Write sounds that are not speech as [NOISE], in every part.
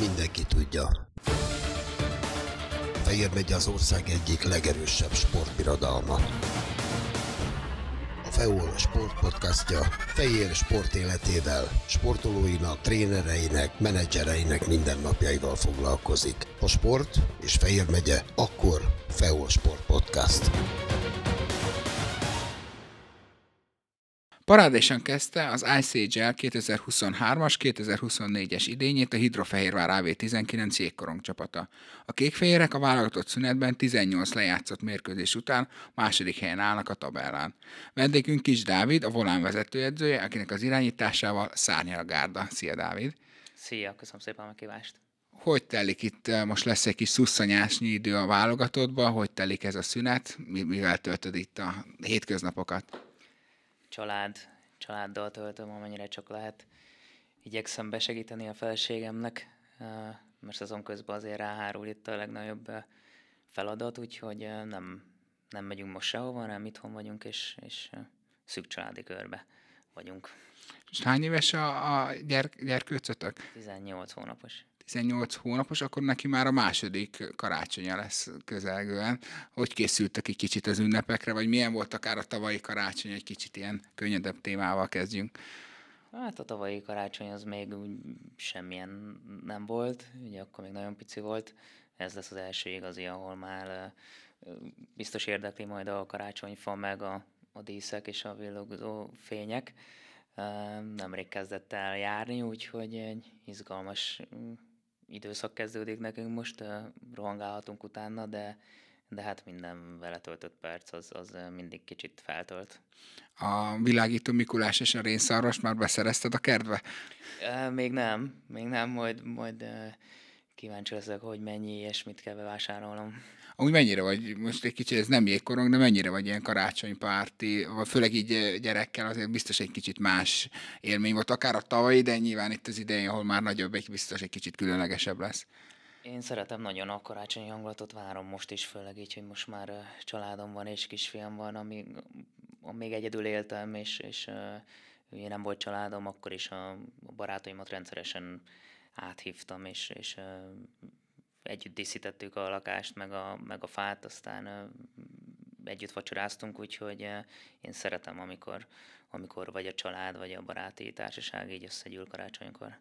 mindenki tudja. Fejér megye az ország egyik legerősebb sportbirodalma. A FEOL sportpodcastja Fejér sport életével, sportolóinak, trénereinek, menedzsereinek mindennapjaival foglalkozik. A sport és Fejér megye, akkor FEOL Sport Podcast. Parádésen kezdte az ICHL 2023-as, 2024-es idényét a Hidrofehérvár AV19 jégkorong csapata. A kékfehérek a válogatott szünetben 18 lejátszott mérkőzés után második helyen állnak a tabellán. Vendégünk Kis Dávid, a volán vezetőedzője, akinek az irányításával szárnyal a gárda. Szia Dávid! Szia, köszönöm szépen a meghívást! Hogy telik itt, most lesz egy kis szusszanyásnyi idő a válogatottban, hogy telik ez a szünet, mivel töltöd itt a hétköznapokat? Család, családdal töltöm, amennyire csak lehet. Igyekszem besegíteni a feleségemnek, mert szezon közben azért ráhárul itt a legnagyobb feladat, úgyhogy nem, nem megyünk most sehova, hanem itthon vagyunk, és, és szűk családi körbe vagyunk. És hány éves a, a gyerk, gyerkőcötök? 18 hónapos. 18 hónapos, akkor neki már a második karácsonya lesz közelgően. Hogy készültek egy kicsit az ünnepekre, vagy milyen volt akár a tavalyi karácsony, egy kicsit ilyen könnyedebb témával kezdjünk? Hát a tavalyi karácsony az még semmilyen nem volt, ugye akkor még nagyon pici volt. Ez lesz az első igazi, ahol már biztos érdekli majd a karácsonyfa, meg a, a díszek és a villogó fények. Nemrég kezdett el járni, úgyhogy egy izgalmas időszak kezdődik nekünk most, rohangálhatunk utána, de, de hát minden vele töltött perc az, az mindig kicsit feltölt. A világító Mikulás és a rénszarvas már beszerezted a kertbe? Még nem, még nem, majd, majd kíváncsi leszek, hogy mennyi és mit kell bevásárolnom. Amúgy mennyire vagy, most egy kicsit ez nem jégkorong, de mennyire vagy ilyen karácsonypárti, vagy főleg így gyerekkel azért biztos egy kicsit más élmény volt, akár a tavalyi, de nyilván itt az idején, ahol már nagyobb, egy biztos egy kicsit különlegesebb lesz. Én szeretem nagyon a karácsonyi hangulatot, várom most is, főleg így, hogy most már családom van és kisfiam van, ami, még egyedül éltem, és, és ugye nem volt családom, akkor is a, a barátaimat rendszeresen áthívtam, és, és együtt díszítettük a lakást, meg a, meg a fát, aztán együtt vacsoráztunk, úgyhogy én szeretem, amikor, amikor vagy a család, vagy a baráti társaság így összegyűl karácsonykor.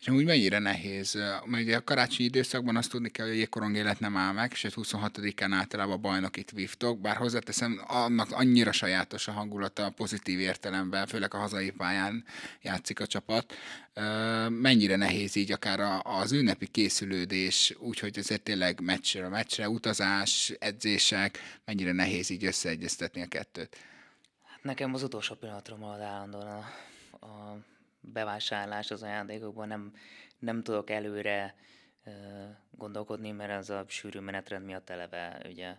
És úgy mennyire nehéz, mert ugye a karácsonyi időszakban azt tudni kell, hogy a jégkorong élet nem áll meg, sőt 26-án általában bajnokit vívtok, bár hozzáteszem, annak annyira sajátos a hangulata a pozitív értelemben, főleg a hazai pályán játszik a csapat. Mennyire nehéz így akár az ünnepi készülődés, úgyhogy ezért tényleg meccsre, meccsre, utazás, edzések, mennyire nehéz így összeegyeztetni a kettőt? Hát nekem az utolsó pillanatra marad állandóan a, a bevásárlás az ajándékokban, nem, nem tudok előre gondolkodni, mert az a sűrű menetrend miatt eleve ugye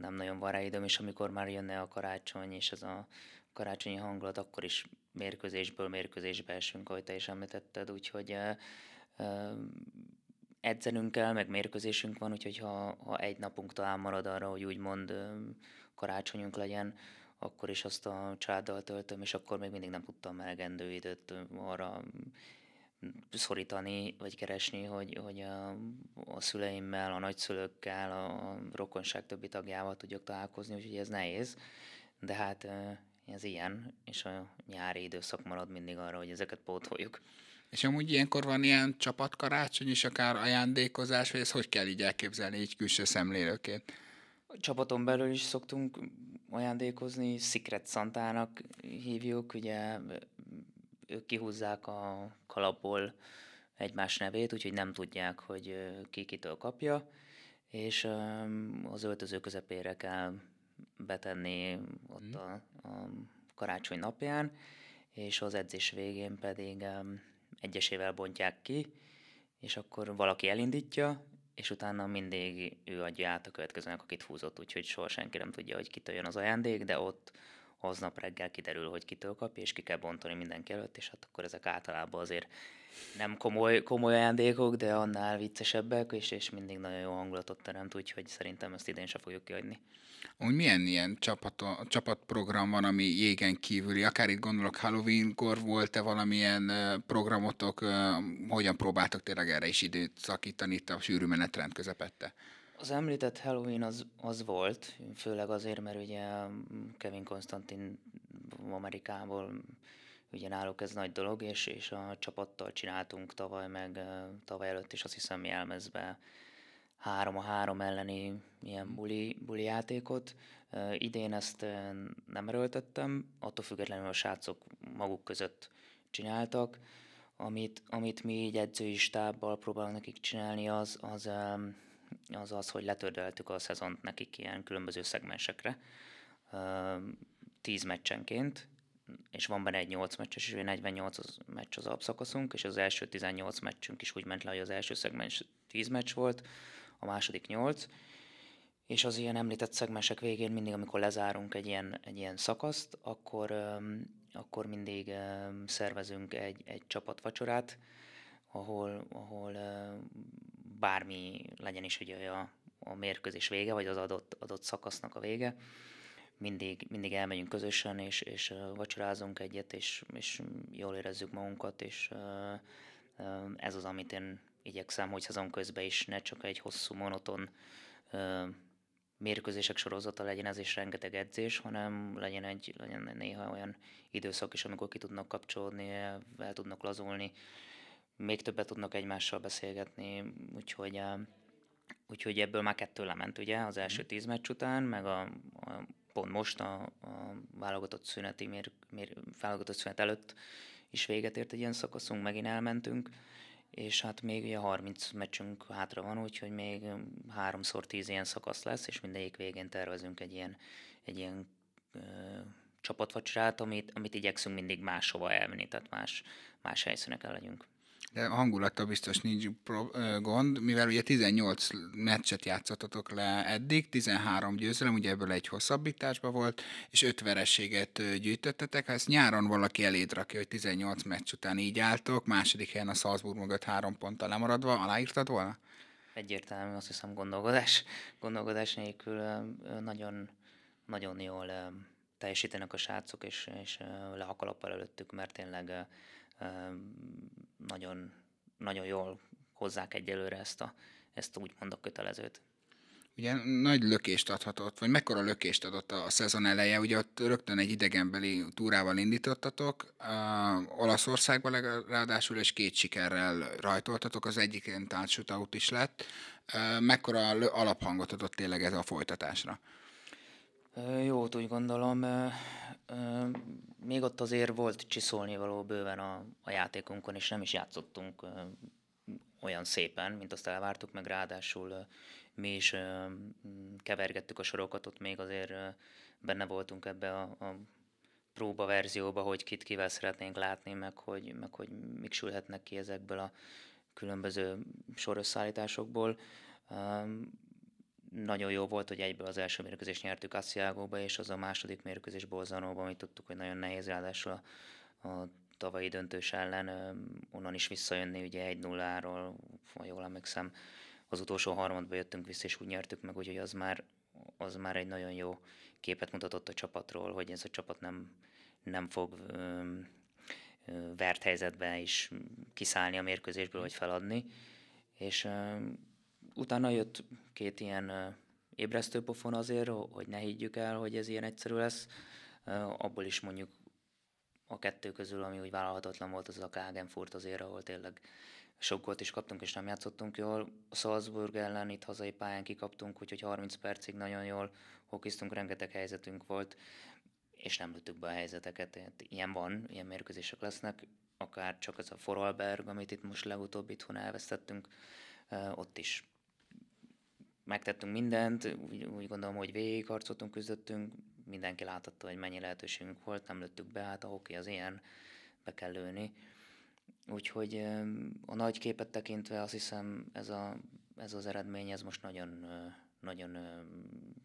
nem nagyon van rá időm, és amikor már jönne a karácsony, és ez a karácsonyi hangulat, akkor is mérkőzésből mérkőzésbe esünk, ahogy te is említetted, úgyhogy edzenünk kell, meg mérkőzésünk van, úgyhogy ha, ha egy napunk talán marad arra, hogy úgymond karácsonyunk legyen, akkor is azt a családdal töltöm, és akkor még mindig nem tudtam elegendő időt arra szorítani, vagy keresni, hogy, hogy a, a szüleimmel, a nagyszülőkkel, a rokonság többi tagjával tudjak találkozni, úgyhogy ez nehéz, de hát ez ilyen, és a nyári időszak marad mindig arra, hogy ezeket pótoljuk. És amúgy ilyenkor van ilyen csapatkarácsony is, akár ajándékozás, vagy ezt hogy kell így elképzelni így külső szemlélőként? A csapaton belül is szoktunk ajándékozni, Secret Santának hívjuk, ugye ők kihúzzák a kalapból egymás nevét, úgyhogy nem tudják, hogy ki kitől kapja, és az öltöző közepére kell betenni ott mhm. a, a karácsony napján, és az edzés végén pedig egyesével bontják ki, és akkor valaki elindítja, és utána mindig ő adja át a következőnek, akit húzott, úgyhogy soha senki nem tudja, hogy kitől jön az ajándék, de ott, aznap reggel kiderül, hogy kitől kapja, és ki kell bontani mindenki előtt, és hát akkor ezek általában azért nem komoly, komoly ajándékok, de annál viccesebbek, és, és mindig nagyon jó hangulatot teremt, úgyhogy szerintem ezt idén sem fogjuk kiadni. Úgy milyen ilyen csapat, csapatprogram van, ami jégen kívüli? Akár itt gondolok Halloween-kor volt-e valamilyen programotok, hogyan próbáltok tényleg erre is időt szakítani itt a sűrű menetrend közepette? Az említett Halloween az, az volt, főleg azért, mert ugye Kevin Konstantin Amerikából ugye náluk ez nagy dolog, és, és a csapattal csináltunk tavaly, meg tavaly előtt is azt hiszem jelmezve három a három elleni ilyen buli, buli játékot. Idén ezt nem erőltettem, attól függetlenül a srácok maguk között csináltak. Amit, amit mi így edzői stábbal próbálunk nekik csinálni, az az, az, az hogy letördeltük a szezont nekik ilyen különböző szegmensekre. Tíz meccsenként, és van benne egy 8 meccses, és 48 az meccs az alapszakaszunk, és az első 18 meccsünk is úgy ment le, hogy az első szegmens 10 meccs volt, a második 8, és az ilyen említett szegmensek végén mindig, amikor lezárunk egy ilyen, egy ilyen szakaszt, akkor, akkor mindig szervezünk egy, egy csapatvacsorát, ahol, ahol bármi legyen is ugye a, a mérkőzés vége, vagy az adott, adott szakasznak a vége, mindig, mindig elmegyünk közösen, és, és vacsorázunk egyet, és, és jól érezzük magunkat, és ez az, amit én igyekszem, hogy szezon közben is ne csak egy hosszú, monoton mérkőzések sorozata legyen ez is rengeteg edzés, hanem legyen egy legyen néha olyan időszak is, amikor ki tudnak kapcsolódni, el tudnak lazulni, még többet tudnak egymással beszélgetni, úgyhogy, úgyhogy ebből már kettő lement ugye az első mhm. tíz meccs után, meg a, a pont most a, a válogatott szüneti mér, mér, válogatott szünet előtt is véget ért egy ilyen szakaszunk, megint elmentünk, és hát még ugye 30 meccsünk hátra van, úgyhogy még háromszor tíz ilyen szakasz lesz, és mindegyik végén tervezünk egy ilyen, egy ilyen ö, csapatvacsorát, amit, amit igyekszünk mindig máshova elvinni, tehát más, más helyszíneken legyünk de a hangulattal biztos nincs gond, mivel ugye 18 meccset játszottatok le eddig, 13 győzelem, ugye ebből egy hosszabbításba volt, és 5 vereséget gyűjtöttetek. Ha ezt nyáron valaki eléd rakja, hogy 18 meccs után így álltok, második helyen a Salzburg mögött három ponttal lemaradva, aláírtad volna? Egyértelmű, azt hiszem gondolkodás, gondolkodás nélkül nagyon, nagyon jól teljesítenek a srácok, és, és le a előttük, mert tényleg nagyon, nagyon jól hozzák egyelőre ezt a, ezt a úgymond a kötelezőt. Ugye nagy lökést adhatott, vagy mekkora lökést adott a szezon eleje, ugye ott rögtön egy idegenbeli túrával indítottatok, uh, Olaszországban ráadásul, és két sikerrel rajtoltatok, az egyiken tárt shootout is lett. Uh, mekkora alaphangot adott tényleg ez a folytatásra? Jó, úgy gondolom, még ott azért volt csiszolni való bőven a, a játékunkon, és nem is játszottunk olyan szépen, mint azt elvártuk, meg ráadásul mi is kevergettük a sorokat, ott még azért benne voltunk ebbe a, a próba verzióba, hogy kit kivel szeretnénk látni, meg hogy, meg hogy mik sülhetnek ki ezekből a különböző sorösszállításokból nagyon jó volt, hogy egyből az első mérkőzést nyertük Assziágóba, és az a második mérkőzés Bolzanóba, amit tudtuk, hogy nagyon nehéz, ráadásul a, a tavalyi döntős ellen onnan is visszajönni, ugye egy nulláról, ha jól emlékszem, az utolsó harmadba jöttünk vissza, és úgy nyertük meg, úgyhogy az már, az már egy nagyon jó képet mutatott a csapatról, hogy ez a csapat nem, nem fog ö, vert helyzetben is kiszállni a mérkőzésből, vagy feladni, és ö, utána jött két ilyen ébresztő pofon azért, hogy ne higgyük el, hogy ez ilyen egyszerű lesz. Abból is mondjuk a kettő közül, ami úgy vállalhatatlan volt, az a Klagenfurt azért, ahol tényleg sok gólt is kaptunk, és nem játszottunk jól. A Salzburg ellen itt hazai pályán kikaptunk, úgyhogy 30 percig nagyon jól hokiztunk, rengeteg helyzetünk volt, és nem lőttük be a helyzeteket. Ilyen van, ilyen mérkőzések lesznek, akár csak ez a Foralberg, amit itt most legutóbb itthon elvesztettünk, ott is megtettünk mindent, úgy, úgy gondolom, hogy végigharcoltunk, küzdöttünk, mindenki láthatta, hogy mennyi lehetőségünk volt, nem lőttük be, hát a hoki az ilyen, be kell lőni. Úgyhogy a nagy képet tekintve azt hiszem ez, a, ez az eredmény, ez most nagyon, nagyon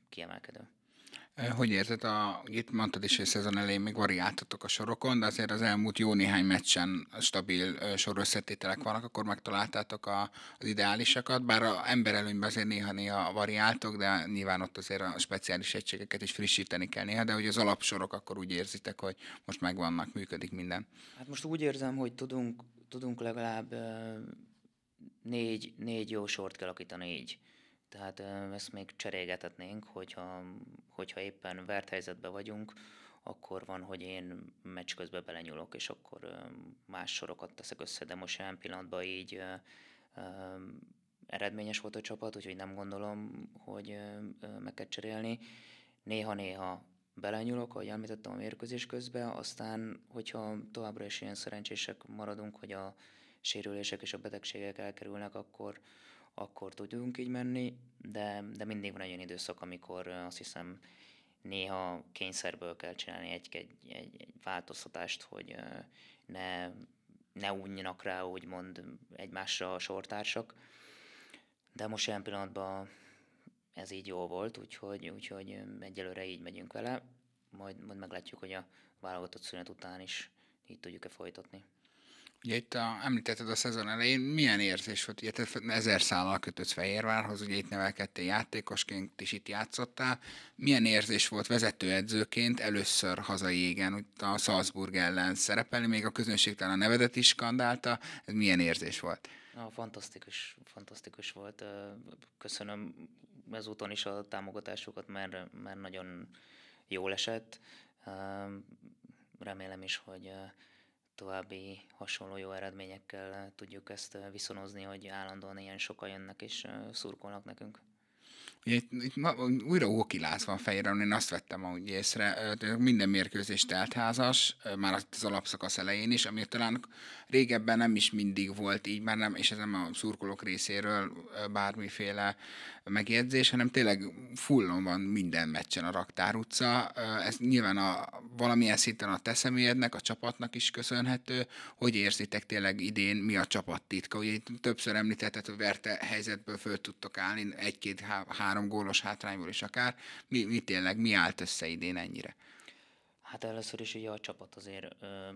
kiemelkedő. Hogy érzed, a, itt mondtad is, hogy szezon elején még variáltatok a sorokon, de azért az elmúlt jó néhány meccsen stabil sorösszetételek vannak, akkor megtaláltátok a, az ideálisakat, bár a ember előnyben azért néha-néha variáltok, de nyilván ott azért a speciális egységeket is frissíteni kell néha, de hogy az alapsorok akkor úgy érzitek, hogy most megvannak, működik minden. Hát most úgy érzem, hogy tudunk, tudunk legalább négy, négy jó sort kialakítani így tehát ezt még cserélgethetnénk, hogyha, hogyha éppen vert helyzetben vagyunk, akkor van, hogy én meccs közben belenyúlok, és akkor más sorokat teszek össze, de most jelen pillanatban így eredményes volt a csapat, úgyhogy nem gondolom, hogy meg kell cserélni. Néha-néha belenyúlok, ahogy említettem a mérkőzés közben, aztán, hogyha továbbra is ilyen szerencsések maradunk, hogy a sérülések és a betegségek elkerülnek, akkor, akkor tudjunk így menni, de, de mindig van egy olyan időszak, amikor azt hiszem néha kényszerből kell csinálni egy, egy, egy, egy változtatást, hogy ne, ne unjanak rá, úgymond egymásra a sortársak. De most ilyen pillanatban ez így jó volt, úgyhogy, úgyhogy egyelőre így megyünk vele, majd, majd meglátjuk, hogy a válogatott szünet után is így tudjuk-e folytatni. Ugye itt a, említetted a szezon elején, milyen érzés volt? Ugye te ezer szállal kötött Fehérvárhoz, ugye itt nevelkedtél játékosként, és itt játszottál. Milyen érzés volt vezetőedzőként először hazai égen, a Salzburg ellen szerepelni, még a közönség talán a nevedet is skandálta. Ez milyen érzés volt? Na, fantasztikus, fantasztikus volt. Köszönöm ezúton is a támogatásokat, mert, mert nagyon jól esett. Remélem is, hogy további hasonló jó eredményekkel tudjuk ezt viszonozni, hogy állandóan ilyen sokan jönnek és szurkolnak nekünk. Ugye itt, itt ma, újra hokiláz van fejére, én azt vettem ahogy észre, minden mérkőzés teltházas, már az alapszakasz elején is, ami talán régebben nem is mindig volt így, már nem, és ez nem a szurkolók részéről bármiféle megjegyzés, hanem tényleg fullon van minden meccsen a Raktár utca. Ez nyilván a, valamilyen szinten a te személyednek, a csapatnak is köszönhető. Hogy érzitek tényleg idén, mi a csapattitka? Ugye többször említetted, hogy verte helyzetből föl tudtok állni, egy-két, három gólos hátrányból is akár. Mi, mi tényleg, mi állt össze idén ennyire? Hát először is ugye a csapat azért ö,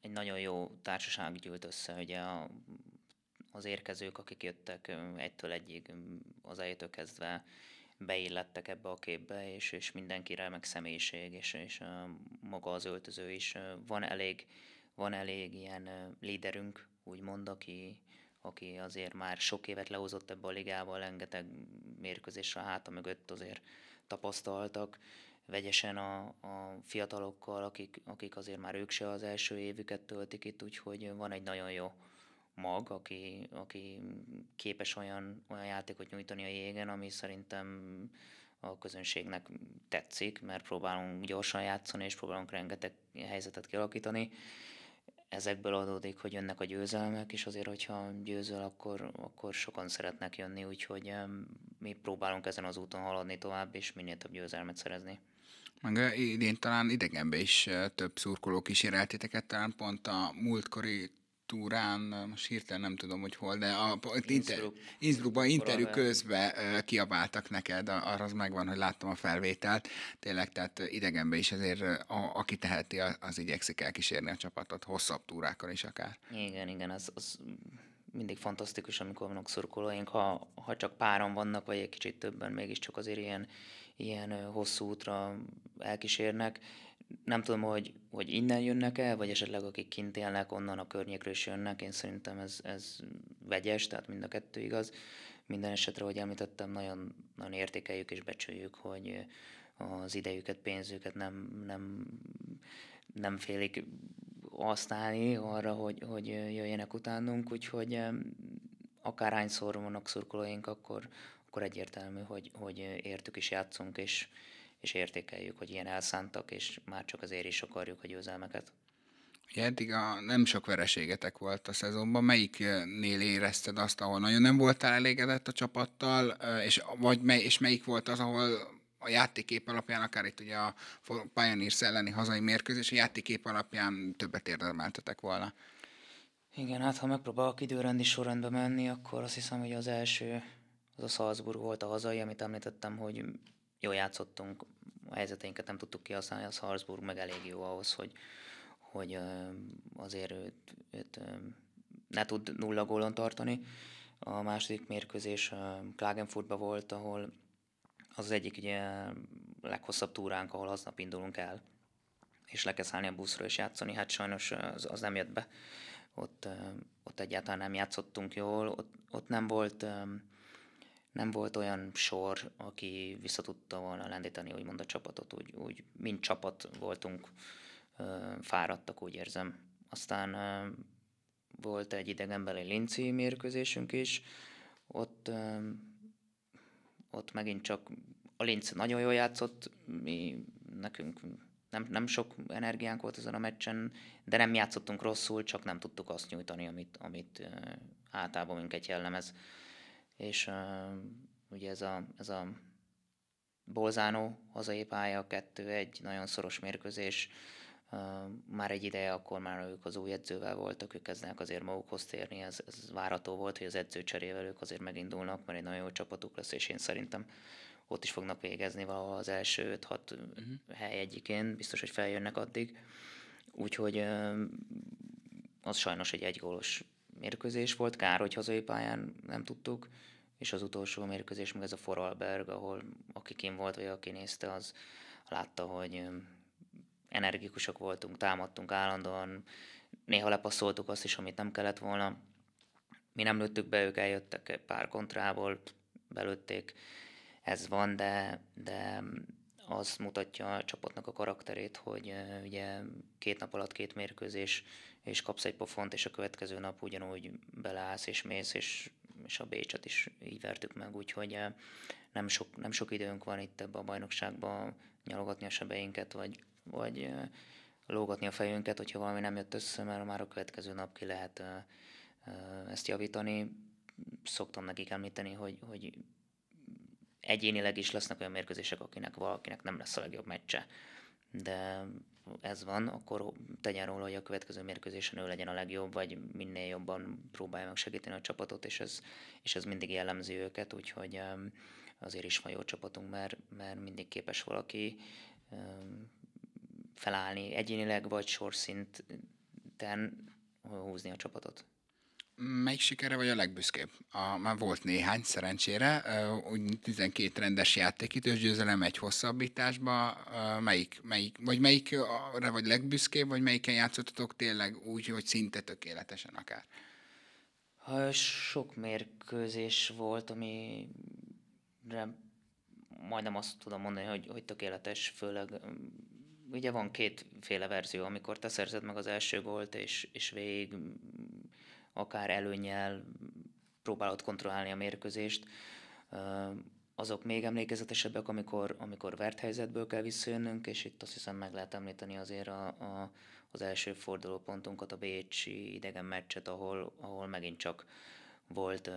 egy nagyon jó társaság gyűlt össze, ugye a az érkezők, akik jöttek egytől egyig az elejétől kezdve beillettek ebbe a képbe, és, és mindenkire meg személyiség, és, és maga az öltöző is. Van elég, van elég ilyen líderünk, úgymond, aki, aki azért már sok évet lehozott ebbe a ligával, rengeteg mérkőzésre a háta mögött azért tapasztaltak, vegyesen a, a fiatalokkal, akik, akik azért már ők se az első évüket töltik itt, úgyhogy van egy nagyon jó mag, aki, aki képes olyan, olyan játékot nyújtani a jégen, ami szerintem a közönségnek tetszik, mert próbálunk gyorsan játszani, és próbálunk rengeteg helyzetet kialakítani. Ezekből adódik, hogy jönnek a győzelmek, és azért, hogyha győzöl, akkor, akkor sokan szeretnek jönni, úgyhogy mi próbálunk ezen az úton haladni tovább, és minél több győzelmet szerezni. Meg idén talán idegenbe is több szurkoló kíséreltéteket, talán pont a múltkori túrán, most hirtelen nem tudom, hogy hol, de a, inter, Innsbruckban interjú közben kiabáltak neked, arra az megvan, hogy láttam a felvételt, tényleg, tehát idegenben is azért, a, aki teheti, az igyekszik elkísérni a csapatot, hosszabb túrákon is akár. Igen, igen, az, az mindig fantasztikus, amikor vannak szurkolóink, ha, ha csak páran vannak, vagy egy kicsit többen, mégiscsak azért ilyen, ilyen hosszú útra elkísérnek, nem tudom, hogy, hogy innen jönnek el, vagy esetleg akik kint élnek, onnan a környékről is jönnek. Én szerintem ez, ez vegyes, tehát mind a kettő igaz. Minden esetre, hogy említettem, nagyon, nagyon értékeljük és becsüljük, hogy az idejüket, pénzüket nem, nem, nem félik használni arra, hogy, hogy jöjjenek utánunk, úgyhogy akárhányszor vannak szurkolóink, akkor, akkor egyértelmű, hogy, hogy értük is játszunk, és, és értékeljük, hogy ilyen elszántak, és már csak azért is akarjuk a győzelmeket. Ugye eddig a, nem sok vereségetek volt a szezonban. Melyiknél érezted azt, ahol nagyon nem voltál elégedett a csapattal, és, vagy mely, és melyik volt az, ahol a játékép alapján, akár itt ugye a Pioneers elleni hazai mérkőzés, a játékép alapján többet érdemeltetek volna? Igen, hát ha megpróbálok időrendi sorrendbe menni, akkor azt hiszem, hogy az első az a Salzburg volt a hazai, amit említettem, hogy jól játszottunk, a helyzeteinket nem tudtuk kihasználni, az Salzburg meg elég jó ahhoz, hogy, hogy azért őt, őt ne tud nulla gólon tartani. A második mérkőzés Klagenfurtban volt, ahol az, az egyik ugye leghosszabb túránk, ahol aznap indulunk el, és le kell szállni a buszra és játszani. Hát sajnos az, az nem jött be. Ott, ott egyáltalán nem játszottunk jól, ott, ott nem volt nem volt olyan sor, aki vissza tudta volna lendíteni, úgymond a csapatot, úgy, úgy mind csapat voltunk fáradtak, úgy érzem. Aztán volt egy idegenbeli Linci mérkőzésünk is, ott, ott megint csak a Linz nagyon jól játszott, mi nekünk nem, nem sok energiánk volt ezen a meccsen, de nem játszottunk rosszul, csak nem tudtuk azt nyújtani, amit, amit általában minket jellemez. És uh, ugye ez a, ez a Bolzánó hazai pálya, kettő egy nagyon szoros mérkőzés, már egy ideje, akkor már ők az új edzővel voltak, ők kezdenek azért magukhoz térni, ez, ez várható volt, hogy az edző cserével ők azért megindulnak, mert egy nagyon jó csapatuk lesz, és én szerintem ott is fognak végezni valahol az első 5-6 uh-huh. hely egyikén, biztos, hogy feljönnek addig. Úgyhogy az sajnos egy egygólos mérkőzés volt, kár, hogy hazai pályán nem tudtuk, és az utolsó mérkőzés meg ez a Foralberg, ahol aki kim volt, vagy aki nézte, az látta, hogy energikusak voltunk, támadtunk állandóan, néha lepasszoltuk azt is, amit nem kellett volna. Mi nem lőttük be, ők eljöttek pár kontrából, belőtték, ez van, de, de az mutatja a csapatnak a karakterét, hogy ugye két nap alatt két mérkőzés, és kapsz egy pofont, és a következő nap ugyanúgy beleállsz és mész, és, és a Bécset is így vertük meg, úgyhogy uh, nem sok, nem sok időnk van itt ebbe a bajnokságba nyalogatni a sebeinket, vagy vagy lógatni a fejünket, hogyha valami nem jött össze, mert már a következő nap ki lehet ezt javítani. Szoktam nekik említeni, hogy, hogy egyénileg is lesznek olyan mérkőzések, akinek valakinek nem lesz a legjobb meccse. De ez van, akkor tegyen róla, hogy a következő mérkőzésen ő legyen a legjobb, vagy minél jobban próbálja meg segíteni a csapatot, és ez, és ez mindig jellemzi őket, úgyhogy azért is van jó csapatunk, mert, mert mindig képes valaki felállni egyénileg vagy sorszinten húzni a csapatot. Melyik sikere vagy a legbüszkébb? A, már volt néhány, szerencsére. Úgy 12 rendes játékidős győzelem egy hosszabbításba. Melyik, melyik, vagy melyikre vagy legbüszkébb, vagy melyiken játszottatok tényleg úgy, hogy szinte tökéletesen akár? Sok mérkőzés volt, ami majdnem azt tudom mondani, hogy, hogy tökéletes, főleg ugye van kétféle verzió, amikor te szerzed meg az első gólt, és, és végig akár előnyel próbálod kontrollálni a mérkőzést. Azok még emlékezetesebbek, amikor, amikor vert helyzetből kell visszajönnünk, és itt azt hiszem meg lehet említeni azért a, a, az első fordulópontunkat, a Bécsi idegen meccset, ahol, ahol megint csak volt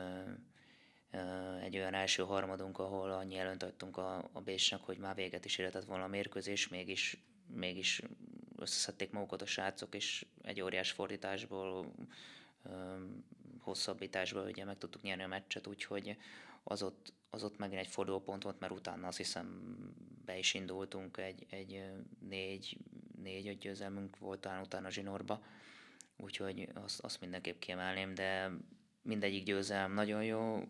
egy olyan első harmadunk, ahol annyi előnt adtunk a, a Bécsnek, hogy már véget is érhetett volna a mérkőzés, mégis mégis összeszedték magukat a srácok, és egy óriás fordításból, hosszabbításból ugye meg tudtuk nyerni a meccset, úgyhogy az ott, az ott megint egy fordulópont volt, mert utána azt hiszem be is indultunk, egy, egy négy, négy-öt győzelmünk volt talán utána zsinórba, úgyhogy azt, azt mindenképp kiemelném, de mindegyik győzelem nagyon jó,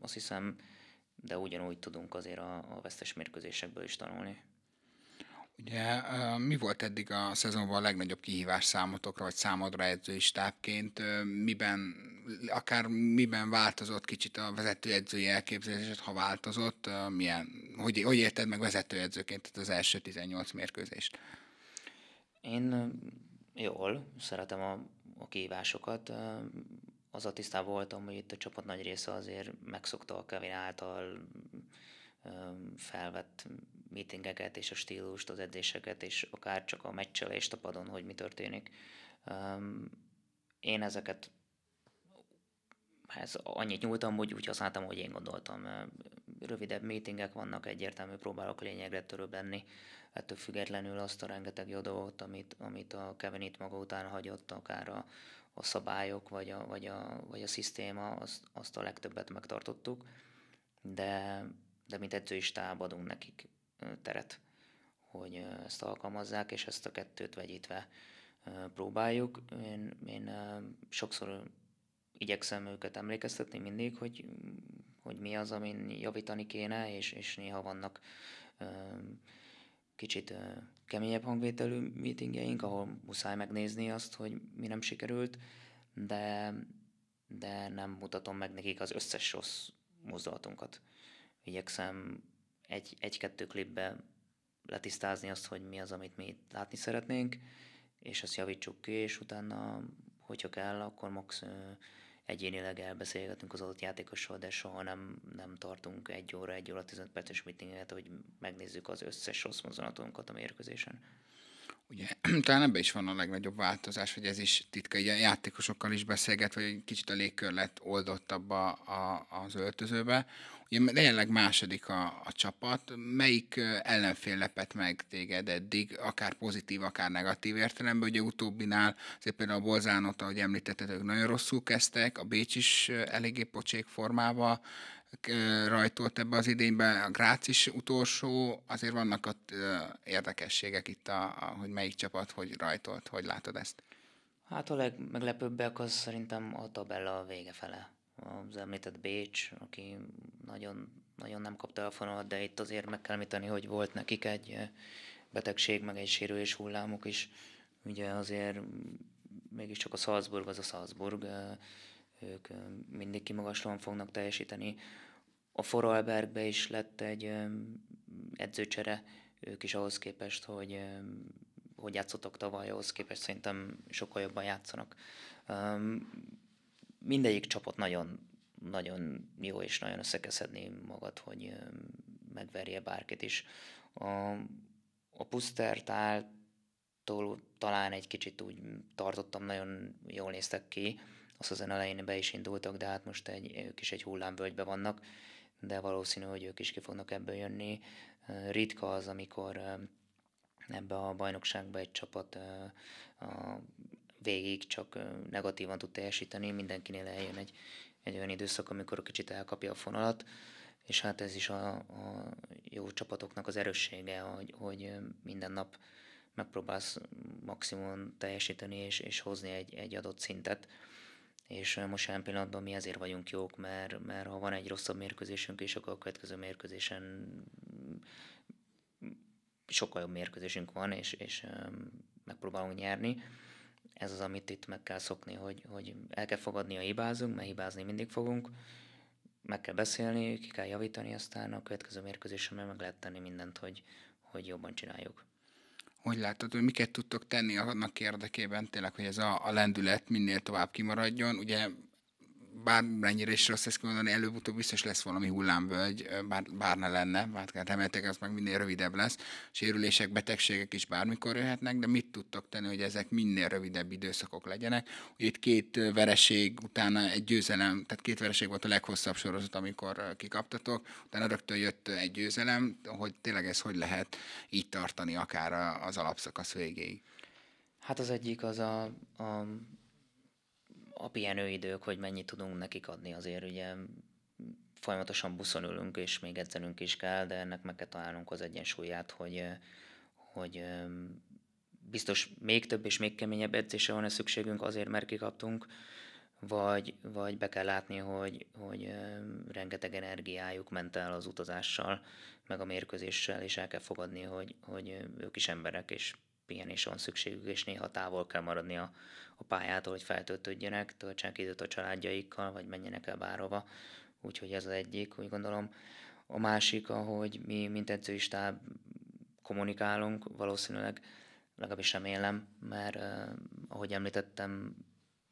azt hiszem, de ugyanúgy tudunk azért a, a vesztes mérkőzésekből is tanulni. Ugye mi volt eddig a szezonban a legnagyobb kihívás számotokra, vagy számodra edzői stábként? Miben, akár miben változott kicsit a vezetőedzői elképzelésed, ha változott? Milyen, hogy, hogy érted meg vezetőedzőként az első 18 mérkőzést? Én jól szeretem a, a kihívásokat. Az a tisztában voltam, hogy itt a csapat nagy része azért megszokta a Kevin által felvett meetingeket és a stílust, az edzéseket, és akár csak a meccselést a padon, hogy mi történik. Én ezeket ez annyit nyúltam, hogy úgy használtam, hogy én gondoltam. Rövidebb meetingek vannak, egyértelmű próbálok lényegre törőbb lenni. Ettől függetlenül azt a rengeteg jó dolgot, amit, amit a Kevin itt maga után hagyott, akár a, a szabályok, vagy a, vagy a, vagy a szisztéma, azt, azt a legtöbbet megtartottuk. De, de mint edzői stáb adunk nekik teret, hogy ezt alkalmazzák, és ezt a kettőt vegyítve próbáljuk. Én, én sokszor igyekszem őket emlékeztetni mindig, hogy, hogy mi az, amin javítani kéne, és, és néha vannak kicsit keményebb hangvételű meetingjeink, ahol muszáj megnézni azt, hogy mi nem sikerült, de, de nem mutatom meg nekik az összes rossz mozdulatunkat. Igyekszem egy, egy-kettő klipbe letisztázni azt, hogy mi az, amit mi látni szeretnénk, és azt javítsuk ki, és utána, hogyha kell, akkor max egyénileg elbeszélgetünk az adott játékossal, de soha nem, nem tartunk egy óra, egy óra, 15 perces meetinget, hogy megnézzük az összes rossz mozdulatunkat a mérkőzésen. Ugye, [CLEARS THROAT] talán ebben is van a legnagyobb változás, hogy ez is titka, ugye a játékosokkal is beszélget, vagy egy kicsit a légkör lett oldottabb a, a, az öltözőbe. Jelenleg második a, a csapat. Melyik ellenfél lepett meg téged eddig, akár pozitív, akár negatív értelemben? Ugye utóbbinál, azért például a Bolzánot, ahogy említetted, ők nagyon rosszul kezdtek, a Bécs is eléggé pocsék formába rajtolt ebbe az idénybe, a Grác is utolsó, azért vannak ott érdekességek itt, a, a, hogy melyik csapat hogy rajtolt, hogy látod ezt? Hát a legmeglepőbbek az szerintem a tabella vége fele. Az említett Bécs, aki nagyon, nagyon nem kapta a fonalat, de itt azért meg kell említeni, hogy volt nekik egy betegség, meg egy sérülés hullámuk is. Ugye azért mégiscsak a Salzburg az a Salzburg, ők mindig kimagaslóan fognak teljesíteni. A Foralbergbe is lett egy edzőcsere, ők is ahhoz képest, hogy hogy játszottak tavaly, ahhoz képest szerintem sokkal jobban játszanak. Mindegyik csapat nagyon, nagyon jó, és nagyon összekeszedni magad, hogy megverje bárkit is. A, a Pusztertáltól talán egy kicsit úgy tartottam, nagyon jól néztek ki, azt az elején be is indultak, de hát most egy, ők is egy hullámvölgybe vannak, de valószínű, hogy ők is ki fognak ebből jönni. Ritka az, amikor ebbe a bajnokságba egy csapat végig csak negatívan tud teljesíteni, mindenkinél eljön egy, egy olyan időszak, amikor kicsit elkapja a fonalat, és hát ez is a, a jó csapatoknak az erőssége, hogy, hogy minden nap megpróbálsz maximum teljesíteni és, és hozni egy, egy adott szintet és most jelen pillanatban mi ezért vagyunk jók, mert, mert ha van egy rosszabb mérkőzésünk, és akkor a következő mérkőzésen sokkal jobb mérkőzésünk van, és, és megpróbálunk nyerni. Ez az, amit itt meg kell szokni, hogy, hogy el kell fogadni, a hibázunk, mert hibázni mindig fogunk, meg kell beszélni, ki kell javítani, aztán a következő mérkőzésen meg lehet tenni mindent, hogy, hogy jobban csináljuk hogy látod, hogy miket tudtok tenni annak érdekében tényleg, hogy ez a, a lendület minél tovább kimaradjon. Ugye bármennyire is rossz ezt mondani, előbb-utóbb biztos lesz valami hullámvölgy, bár, bár ne lenne, hát remeltek, az meg minél rövidebb lesz. Sérülések, betegségek is bármikor jöhetnek, de mit tudtok tenni, hogy ezek minél rövidebb időszakok legyenek? Ugye itt két vereség, utána egy győzelem, tehát két vereség volt a leghosszabb sorozat, amikor kikaptatok, utána rögtön jött egy győzelem, hogy tényleg ez hogy lehet így tartani akár az alapszakasz végéig? Hát az egyik az a, a a pihenőidők, hogy mennyit tudunk nekik adni, azért ugye folyamatosan buszon ülünk, és még edzenünk is kell, de ennek meg kell találnunk az egyensúlyát, hogy, hogy biztos még több és még keményebb edzésre van-e szükségünk azért, mert kikaptunk, vagy, vagy be kell látni, hogy, hogy rengeteg energiájuk ment el az utazással, meg a mérkőzéssel, és el kell fogadni, hogy, hogy ők is emberek, és pihenésre van szükségük, és néha távol kell maradni a, a pályától, hogy feltöltődjenek, töltsenek időt a családjaikkal, vagy menjenek el bárhova. Úgyhogy ez az egyik, úgy gondolom. A másik, ahogy mi, mint edzői stáb kommunikálunk, valószínűleg, legalábbis remélem, mert eh, ahogy említettem,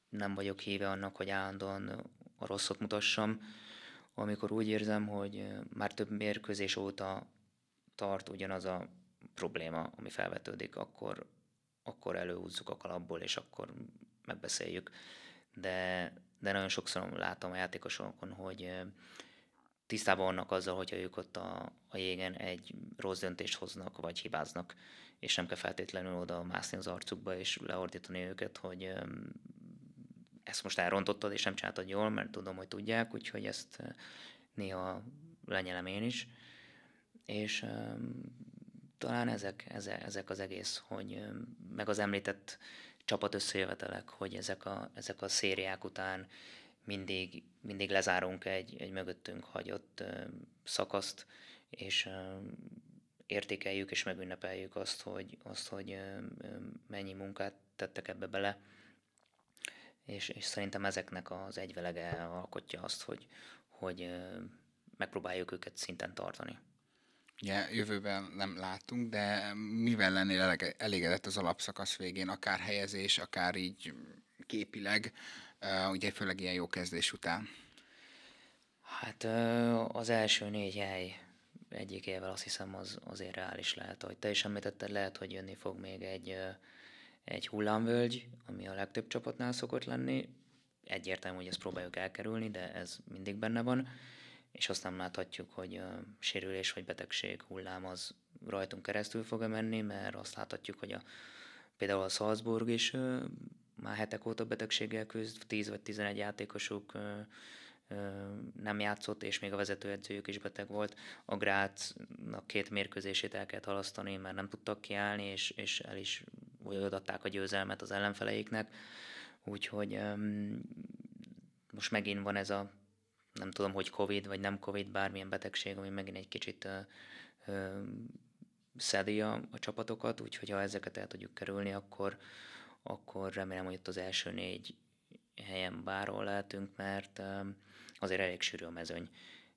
nem vagyok híve annak, hogy állandóan a rosszot mutassam, amikor úgy érzem, hogy már több mérkőzés óta tart ugyanaz a probléma, ami felvetődik, akkor, akkor előhúzzuk a kalapból, és akkor megbeszéljük. De, de nagyon sokszor látom a játékosokon, hogy tisztában vannak azzal, hogyha ők ott a, a jégen egy rossz döntést hoznak, vagy hibáznak, és nem kell feltétlenül oda mászni az arcukba, és leordítani őket, hogy ezt most elrontottad, és nem csináltad jól, mert tudom, hogy tudják, úgyhogy ezt néha lenyelem én is. És talán ezek, ezek, ezek az egész, hogy meg az említett csapat összejövetelek, hogy ezek a, ezek a szériák után mindig, mindig lezárunk egy, egy mögöttünk hagyott szakaszt, és értékeljük és megünnepeljük azt, hogy, azt, hogy mennyi munkát tettek ebbe bele, és, és szerintem ezeknek az egyvelege alkotja azt, hogy, hogy megpróbáljuk őket szinten tartani. Ugye jövőben nem látunk, de mivel lennél elégedett az alapszakasz végén, akár helyezés, akár így képileg, ugye főleg ilyen jó kezdés után? Hát az első négy hely egyikével azt hiszem az azért reális lehet, hogy te is említetted, lehet, hogy jönni fog még egy, egy hullámvölgy, ami a legtöbb csapatnál szokott lenni. Egyértelmű, hogy ezt próbáljuk elkerülni, de ez mindig benne van és azt nem láthatjuk, hogy a sérülés vagy betegség hullám az rajtunk keresztül fog-e menni, mert azt láthatjuk, hogy a, például a Salzburg is ö, már hetek óta betegséggel küzd, 10 vagy 11 játékosuk ö, ö, nem játszott, és még a vezetőedzőjük is beteg volt. A Grácnak két mérkőzését el kellett halasztani, mert nem tudtak kiállni, és, és el is adták a győzelmet az ellenfeleiknek. Úgyhogy most megint van ez a nem tudom, hogy Covid vagy nem Covid, bármilyen betegség, ami megint egy kicsit ö, ö, szedi a, a csapatokat, úgyhogy ha ezeket el tudjuk kerülni, akkor, akkor remélem, hogy ott az első négy helyen bárhol lehetünk, mert ö, azért elég sűrű a mezőny,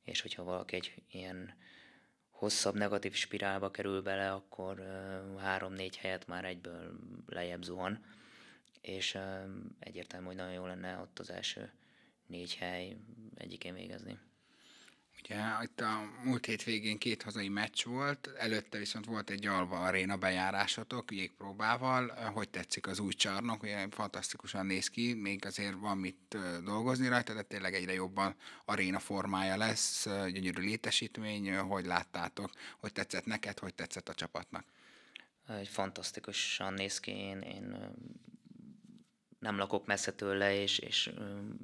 és hogyha valaki egy ilyen hosszabb negatív spirálba kerül bele, akkor három-négy helyet már egyből lejjebb zuhan, és egyértelmű, hogy nagyon jó lenne ott az első négy hely egyikén végezni. Ugye itt a múlt hét végén két hazai meccs volt, előtte viszont volt egy Alva Aréna bejárásatok jégpróbával. Hogy tetszik az új csarnok? Ugye fantasztikusan néz ki, még azért van mit dolgozni rajta, de tényleg egyre jobban aréna formája lesz, gyönyörű létesítmény. Hogy láttátok? Hogy tetszett neked, hogy tetszett a csapatnak? Fantasztikusan néz ki, én, én nem lakok messze tőle, és, és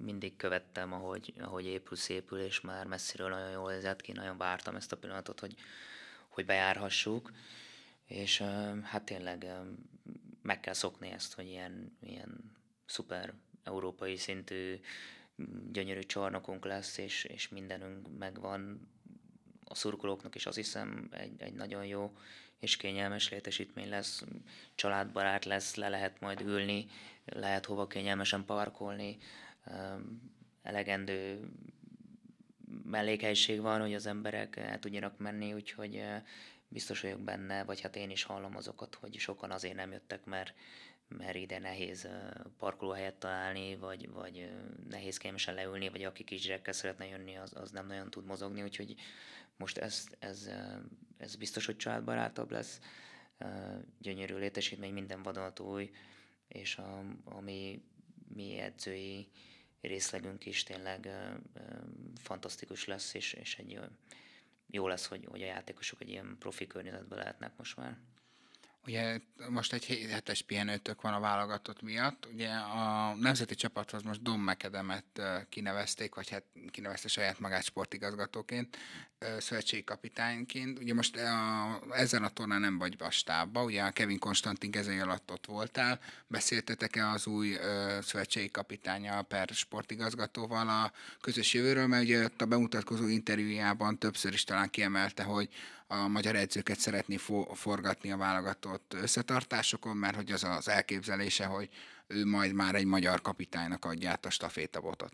mindig követtem, ahogy, ahogy épül, szépül, és már messziről nagyon jól nézett ki, nagyon vártam ezt a pillanatot, hogy, hogy bejárhassuk, és hát tényleg meg kell szokni ezt, hogy ilyen, ilyen szuper európai szintű gyönyörű csarnokunk lesz, és, és mindenünk megvan. A szurkolóknak is azt hiszem egy, egy nagyon jó és kényelmes létesítmény lesz, családbarát lesz, le lehet majd ülni, lehet hova kényelmesen parkolni, elegendő mellékhelyiség van, hogy az emberek el tudjanak menni, úgyhogy biztos vagyok benne, vagy hát én is hallom azokat, hogy sokan azért nem jöttek, mert, mert ide nehéz parkolóhelyet találni, vagy, vagy nehéz kényelmesen leülni, vagy aki kisgyerekkel szeretne jönni, az, az nem nagyon tud mozogni, úgyhogy most ez, ez, ez biztos, hogy családbarátabb lesz. Gyönyörű létesítmény, minden vadonatúj, és a, a mi, mi edzői részlegünk is tényleg fantasztikus lesz, és, és egy jó lesz, hogy, hogy a játékosok egy ilyen profi környezetben lehetnek most már. Ugye most egy hetes pihenőtök van a válogatott miatt. Ugye a nemzeti csapathoz most Dom Mekedemet kinevezték, vagy hát kinevezte saját magát sportigazgatóként, szövetségi kapitányként. Ugye most a, ezen a tornán nem vagy a ugye a Kevin Konstantin kezei alatt ott voltál. Beszéltetek-e az új szövetségi kapitánya per sportigazgatóval a közös jövőről, mert ugye ott a bemutatkozó interjújában többször is talán kiemelte, hogy a magyar edzőket szeretné fo- forgatni a válogatott összetartásokon, mert hogy az az elképzelése, hogy ő majd már egy magyar kapitánynak adja át a stafétabotot.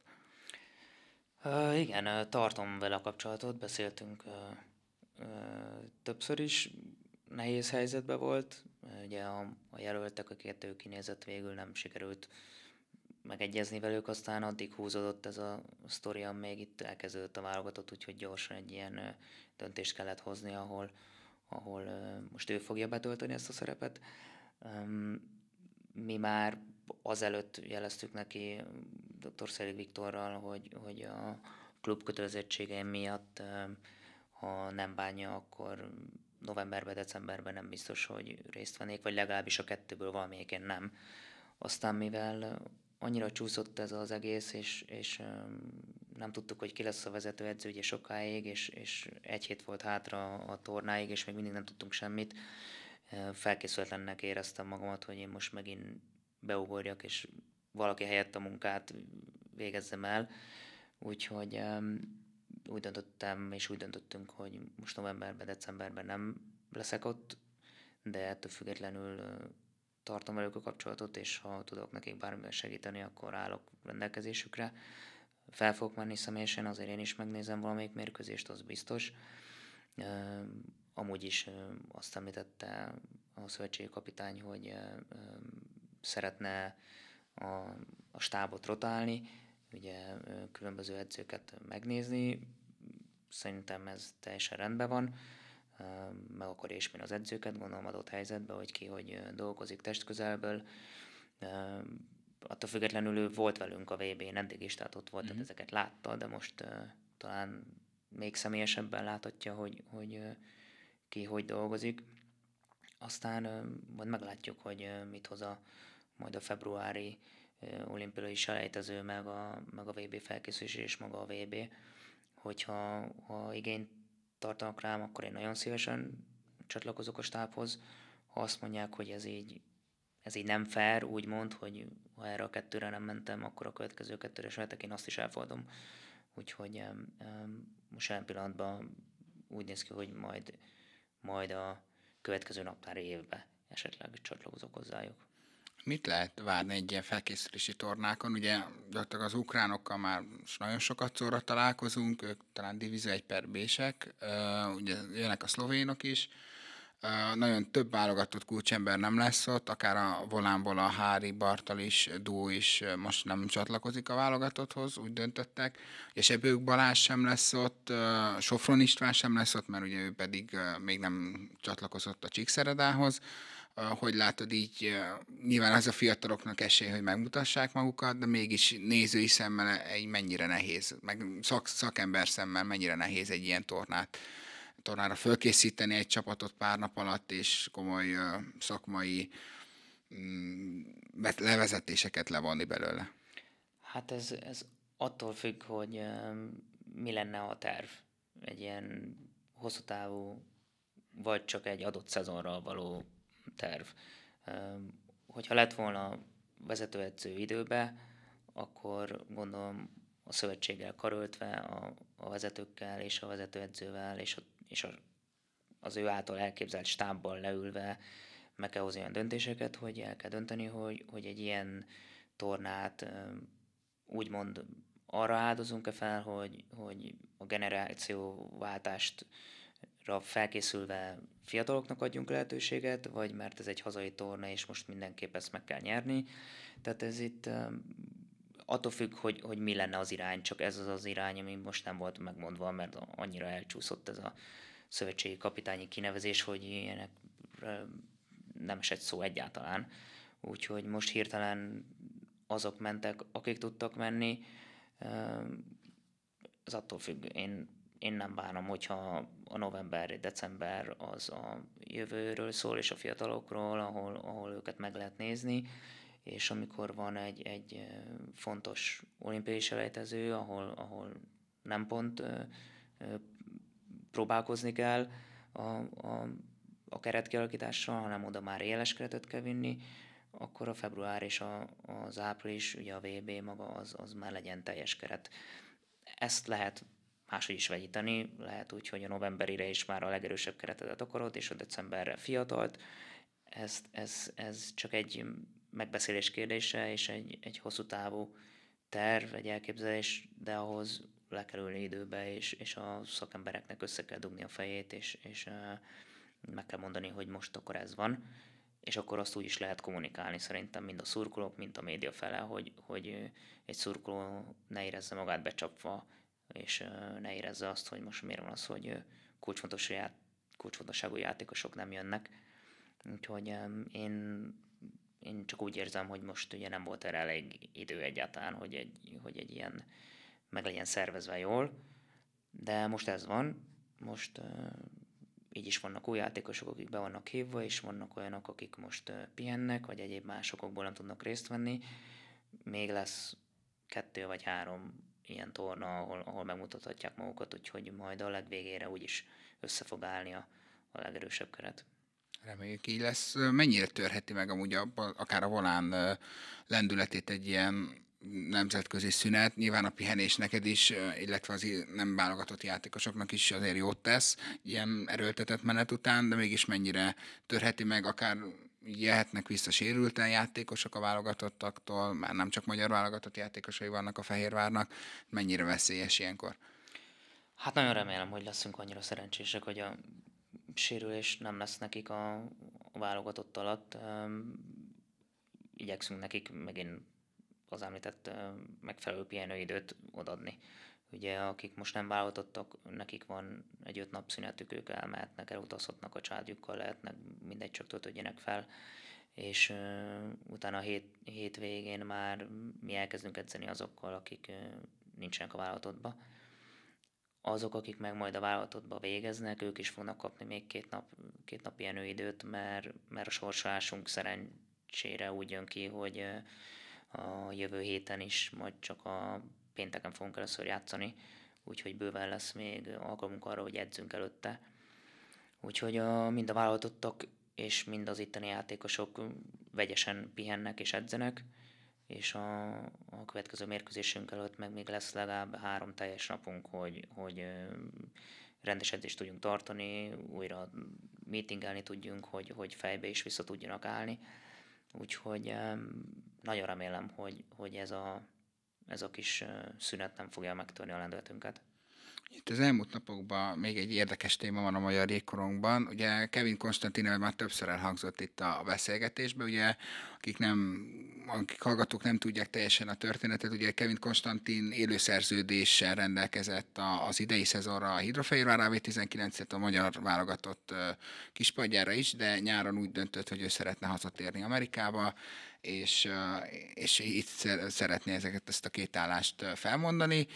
Uh, igen, tartom vele a kapcsolatot, beszéltünk uh, uh, többször is, nehéz helyzetben volt, ugye a, a jelöltek, akiket ő kinézett végül nem sikerült megegyezni velük, aztán addig húzódott ez a sztori, még itt elkezdődött a válogatott, úgyhogy gyorsan egy ilyen döntést kellett hozni, ahol, ahol most ő fogja betölteni ezt a szerepet. Mi már azelőtt jeleztük neki dr. Szelig Viktorral, hogy, hogy a klub kötelezettsége miatt, ha nem bánja, akkor novemberben, decemberben nem biztos, hogy részt vennék, vagy legalábbis a kettőből valamelyiken nem. Aztán mivel annyira csúszott ez az egész, és, és nem tudtuk, hogy ki lesz a vezetőedző ugye sokáig, és, és egy hét volt hátra a tornáig, és még mindig nem tudtunk semmit. Felkészületlennek éreztem magamat, hogy én most megint beugorjak, és valaki helyett a munkát végezzem el. Úgyhogy úgy döntöttem, és úgy döntöttünk, hogy most novemberben, decemberben nem leszek ott, de ettől függetlenül tartom velük a kapcsolatot, és ha tudok nekik bármivel segíteni, akkor állok rendelkezésükre. Fel fogok menni személyesen, azért én is megnézem valamelyik mérkőzést, az biztos. Amúgy is azt említette a szövetségi kapitány, hogy szeretne a, a stábot rotálni, ugye különböző edzőket megnézni. Szerintem ez teljesen rendben van meg akkor ismerni az edzőket, gondolom adott helyzetben, hogy ki hogy dolgozik testközelből. Attól függetlenül ő volt velünk a VB-n eddig is, tehát ott volt, mm-hmm. tehát ezeket látta, de most talán még személyesebben láthatja, hogy, hogy ki hogy dolgozik. Aztán majd meglátjuk, hogy mit hoz a, majd a februári olimpiai selejtező, meg a, meg a VB felkészülés és maga a VB, hogyha ha igényt tartanak rám, akkor én nagyon szívesen csatlakozok a stábhoz. Ha azt mondják, hogy ez így, ez így nem fair, úgymond, hogy ha erre a kettőre nem mentem, akkor a következő kettőre se én azt is elfogadom. Úgyhogy most jelen pillanatban úgy néz ki, hogy majd, majd a következő naptári évben esetleg csatlakozok hozzájuk. Mit lehet várni egy ilyen felkészülési tornákon? Ugye gyakorlatilag az ukránokkal már nagyon sokat szóra találkozunk, ők talán divízió egy per B-sek, ugye jönnek a szlovénok is, nagyon több válogatott kulcsember nem lesz ott, akár a volánból a Hári, Bartal is, Dó is most nem csatlakozik a válogatotthoz, úgy döntöttek, és ebből Balázs sem lesz ott, Sofron István sem lesz ott, mert ugye ő pedig még nem csatlakozott a Csíkszeredához hogy látod így, nyilván az a fiataloknak esély, hogy megmutassák magukat, de mégis nézői szemmel egy mennyire nehéz, meg szak, szakember szemmel mennyire nehéz egy ilyen tornát tornára fölkészíteni egy csapatot pár nap alatt, és komoly szakmai mm, levezetéseket levonni belőle. Hát ez, ez attól függ, hogy mi lenne a terv. Egy ilyen hosszú távú, vagy csak egy adott szezonra való terv. Hogyha lett volna vezetőedző időbe, akkor gondolom a szövetséggel karöltve, a, a vezetőkkel és a vezetőedzővel és, a, és a, az ő által elképzelt stábbal leülve meg kell hozni olyan döntéseket, hogy el kell dönteni, hogy, hogy egy ilyen tornát úgymond arra áldozunk-e fel, hogy, hogy a generációváltást felkészülve fiataloknak adjunk lehetőséget, vagy mert ez egy hazai torna, és most mindenképp ezt meg kell nyerni. Tehát ez itt attól függ, hogy, hogy mi lenne az irány, csak ez az az irány, ami most nem volt megmondva, mert annyira elcsúszott ez a szövetségi kapitányi kinevezés, hogy ilyenek nem esett szó egyáltalán. Úgyhogy most hirtelen azok mentek, akik tudtak menni. Ez attól függ. Én én nem bánom, hogyha a november, december az a jövőről szól, és a fiatalokról, ahol, ahol őket meg lehet nézni, és amikor van egy, egy fontos olimpiai selejtező, ahol, ahol nem pont ö, ö, próbálkozni kell a, a, a keretkialakítással, hanem oda már éles keretet kell vinni, akkor a február és a, az április, ugye a VB maga az, az már legyen teljes keret. Ezt lehet máshogy is vegyíteni. Lehet úgy, hogy a novemberire is már a legerősebb keretet akarod, és a decemberre fiatalt. Ez, ez, ez csak egy megbeszélés kérdése, és egy, egy hosszú távú terv, egy elképzelés, de ahhoz le kell ülni időbe, és, és a szakembereknek össze kell dugni a fejét, és, és meg kell mondani, hogy most akkor ez van, és akkor azt úgy is lehet kommunikálni szerintem mind a szurkolók, mind a média fele, hogy, hogy egy szurkoló ne érezze magát becsapva és ne érezze azt, hogy most miért van az, hogy kulcsfontosságú játékosok nem jönnek. Úgyhogy én, én csak úgy érzem, hogy most ugye nem volt erre elég idő egyáltalán, hogy egy, hogy egy ilyen meg legyen szervezve jól, de most ez van, most így is vannak új játékosok, akik be vannak hívva, és vannak olyanok, akik most pihennek, vagy egyéb másokból nem tudnak részt venni. Még lesz kettő vagy három ilyen torna, ahol, ahol megmutathatják magukat, úgyhogy majd a legvégére úgyis össze fog állni a, a legerősebb keret. Reméljük így lesz. Mennyire törheti meg amúgy a, akár a volán lendületét egy ilyen nemzetközi szünet, nyilván a pihenés neked is, illetve az nem válogatott játékosoknak is azért jót tesz, ilyen erőltetett menet után, de mégis mennyire törheti meg, akár jöhetnek vissza sérülten játékosok a válogatottaktól, már nem csak magyar válogatott játékosai vannak a Fehérvárnak, mennyire veszélyes ilyenkor? Hát nagyon remélem, hogy leszünk annyira szerencsések, hogy a sérülés nem lesz nekik a, a válogatott alatt. Igyekszünk nekik megint az említett megfelelő pihenőidőt odadni. Ugye akik most nem válogatottak, nekik van egy öt nap szünetük, ők elmehetnek, elutazhatnak a családjukkal, lehetnek, mindegy, csak töltődjenek fel, és uh, utána a hét, hét végén már mi elkezdünk edzeni azokkal, akik uh, nincsenek a válogatottba. Azok, akik meg majd a válogatottba végeznek, ők is fognak kapni még két nap, két nap időt, mert, mert a sorsolásunk szerencsére úgy jön ki, hogy uh, a jövő héten is majd csak a pénteken fogunk először játszani, úgyhogy bőven lesz még alkalmunk arra, hogy edzünk előtte. Úgyhogy a, mind a vállalatottak és mind az itteni játékosok vegyesen pihennek és edzenek, és a, a következő mérkőzésünk előtt meg még lesz legalább három teljes napunk, hogy, hogy rendes edzést tudjunk tartani, újra meetingelni tudjunk, hogy, hogy fejbe is vissza tudjanak állni. Úgyhogy nagyon remélem, hogy, hogy ez, a, ez a kis szünet nem fogja megtörni a lendületünket. Itt az elmúlt napokban még egy érdekes téma van a magyar jégkorongban. Ugye Kevin Konstantin már többször elhangzott itt a beszélgetésben, ugye akik nem, akik hallgatók nem tudják teljesen a történetet, ugye Kevin Konstantin élőszerződéssel rendelkezett az idei szezonra a Hidrofehérvár AV19-et a magyar válogatott kispadjára is, de nyáron úgy döntött, hogy ő szeretne hazatérni Amerikába, és, és itt szeretné ezeket, ezt a két állást felmondani.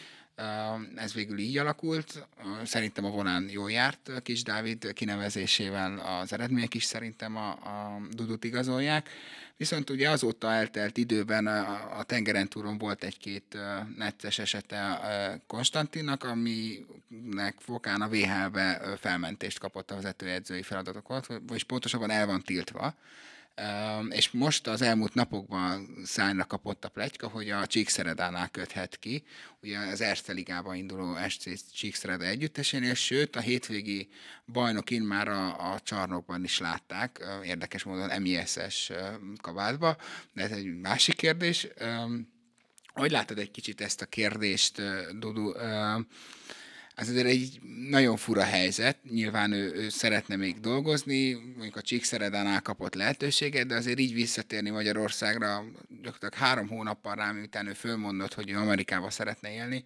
Ez végül így alakult. Szerintem a vonán jól járt Kis Dávid kinevezésével, az eredmények is szerintem a, a Dudut igazolják. Viszont ugye azóta eltelt időben a, a tengeren túron volt egy-két necces esete Konstantinnak, aminek fokán a VHL-be felmentést kapott a vezetőedzői feladatokon, vagyis pontosabban el van tiltva és most az elmúlt napokban szájra kapott a pletyka, hogy a Csíkszeredánál köthet ki, ugye az Erste Ligában induló SC Csíkszereda együttesénél, sőt a hétvégi bajnokin már a, a csarnokban is látták, érdekes módon MISS kabátba, de ez egy másik kérdés. Hogy látod egy kicsit ezt a kérdést, Dudu? Ez azért egy nagyon fura helyzet. Nyilván ő, ő szeretne még dolgozni, mondjuk a Csíkszeredánál kapott lehetőséget, de azért így visszatérni Magyarországra gyakorlatilag három hónappal rá, miután ő fölmondott, hogy ő Amerikába szeretne élni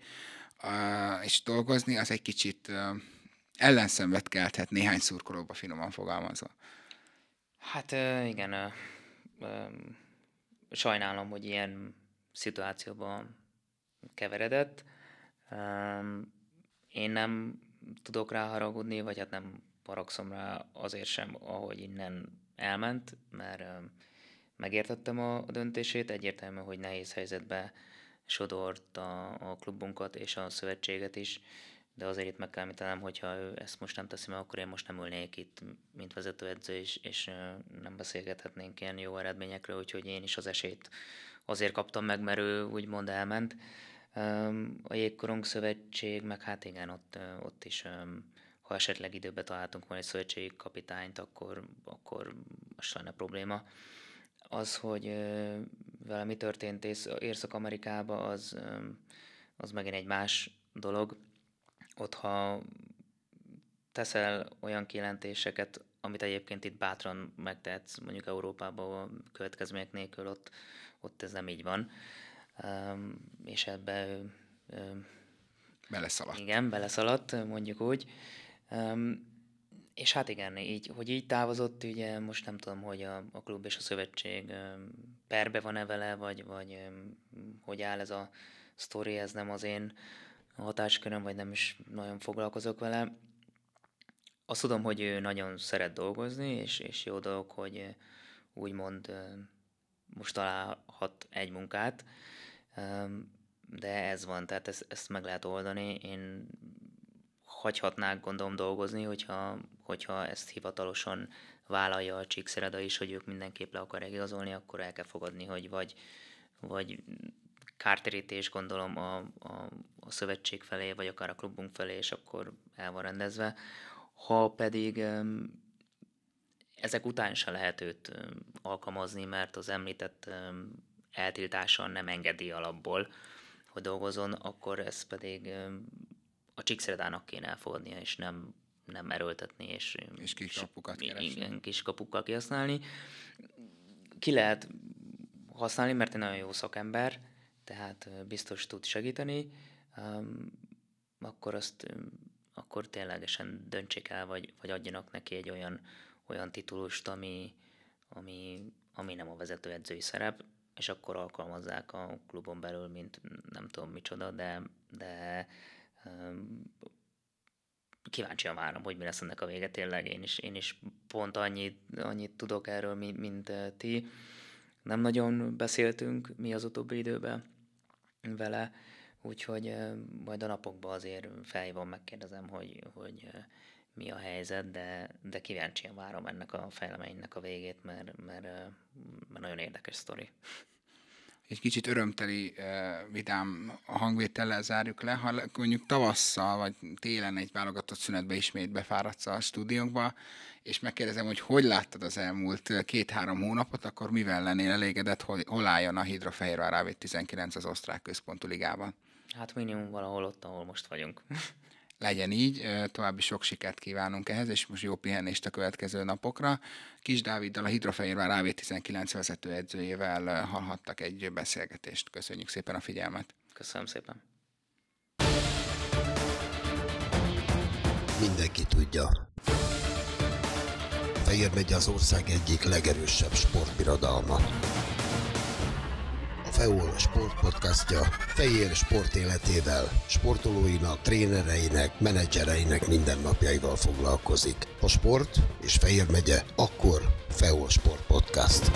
és dolgozni, az egy kicsit ellenszenvet kelthet néhány szurkolóba finoman fogalmazva. Hát igen, sajnálom, hogy ilyen szituációban keveredett. Én nem tudok rá haragudni, vagy hát nem haragszom rá azért sem, ahogy innen elment, mert megértettem a döntését, egyértelmű, hogy nehéz helyzetbe sodort a, a klubunkat és a szövetséget is, de azért itt meg kell említenem, hogyha ő ezt most nem teszi meg, akkor én most nem ülnék itt, mint vezetőedző, és, és nem beszélgethetnénk ilyen jó eredményekről, úgyhogy én is az esélyt azért kaptam meg, mert ő úgymond elment. A Jégkorong Szövetség, meg hát igen, ott, ott is, ha esetleg időbe találtunk volna egy szövetségi kapitányt, akkor, akkor most lenne probléma. Az, hogy vele mi történt Észak-Amerikába, az, az megint egy más dolog. Ott, ha teszel olyan kijelentéseket, amit egyébként itt bátran megtehetsz, mondjuk Európában a következmények nélkül, ott, ott ez nem így van és ebbe beleszaladt. Igen, beleszaladt, mondjuk úgy. És hát igen, így, hogy így távozott, ugye most nem tudom, hogy a, a klub és a szövetség perbe van-e vele, vagy, vagy hogy áll ez a sztori, ez nem az én hatásköröm, vagy nem is nagyon foglalkozok vele. Azt tudom, hogy ő nagyon szeret dolgozni, és, és jó dolog, hogy úgymond most találhat egy munkát, de ez van, tehát ezt, ezt meg lehet oldani. Én hagyhatnák gondolom dolgozni, hogyha, hogyha ezt hivatalosan vállalja a Csíkszereda is, hogy ők mindenképp le akarják igazolni, akkor el kell fogadni, hogy vagy, vagy kártérítés gondolom a, a, a szövetség felé, vagy akár a klubunk felé, és akkor el van rendezve. Ha pedig ezek után se lehet őt alkalmazni, mert az említett eltiltáson nem engedi alapból, hogy dolgozon, akkor ez pedig a Csíkszeredának kéne elfogadnia, és nem, nem erőltetni, és, és kiskapukat keresni. Igen, kiskapukkal kihasználni. Ki lehet használni, mert egy nagyon jó szakember, tehát biztos tud segíteni, akkor azt akkor ténylegesen döntsék el, vagy, vagy adjanak neki egy olyan, olyan titulust, ami, ami, ami nem a vezetőedzői szerep, és akkor alkalmazzák a klubon belül, mint nem tudom micsoda, de, de kíváncsian várom, hogy mi lesz ennek a vége tényleg. Én is, én is pont annyit, annyit tudok erről, mint, mint ti. Nem nagyon beszéltünk mi az utóbbi időben vele, úgyhogy majd a napokban azért felhívom, megkérdezem, hogy, hogy mi a helyzet, de, de kíváncsian várom ennek a fejleménynek a végét, mert, mert, mert nagyon érdekes sztori egy kicsit örömteli, vidám a hangvétellel zárjuk le. Ha mondjuk tavasszal vagy télen egy válogatott szünetbe ismét befáradsz a stúdiónkba, és megkérdezem, hogy hogy láttad az elmúlt két-három hónapot, akkor mivel lennél elégedett, hogy hol álljon a Hidrofehérvár AV19 az osztrák központú ligában? Hát minimum valahol ott, ahol most vagyunk. [LAUGHS] legyen így, további sok sikert kívánunk ehhez, és most jó pihenést a következő napokra. Kis Dáviddal, a Hidrofehérvár AV19 vezető edzőjével hallhattak egy beszélgetést. Köszönjük szépen a figyelmet. Köszönöm szépen. Mindenki tudja. Fehér megy az ország egyik legerősebb sportbirodalma. FEOL sportpodcastja Fejér sport életével, sportolóinak, trénereinek, menedzsereinek mindennapjaival foglalkozik. A sport és Fejér megye, akkor FEOL Sport Podcast.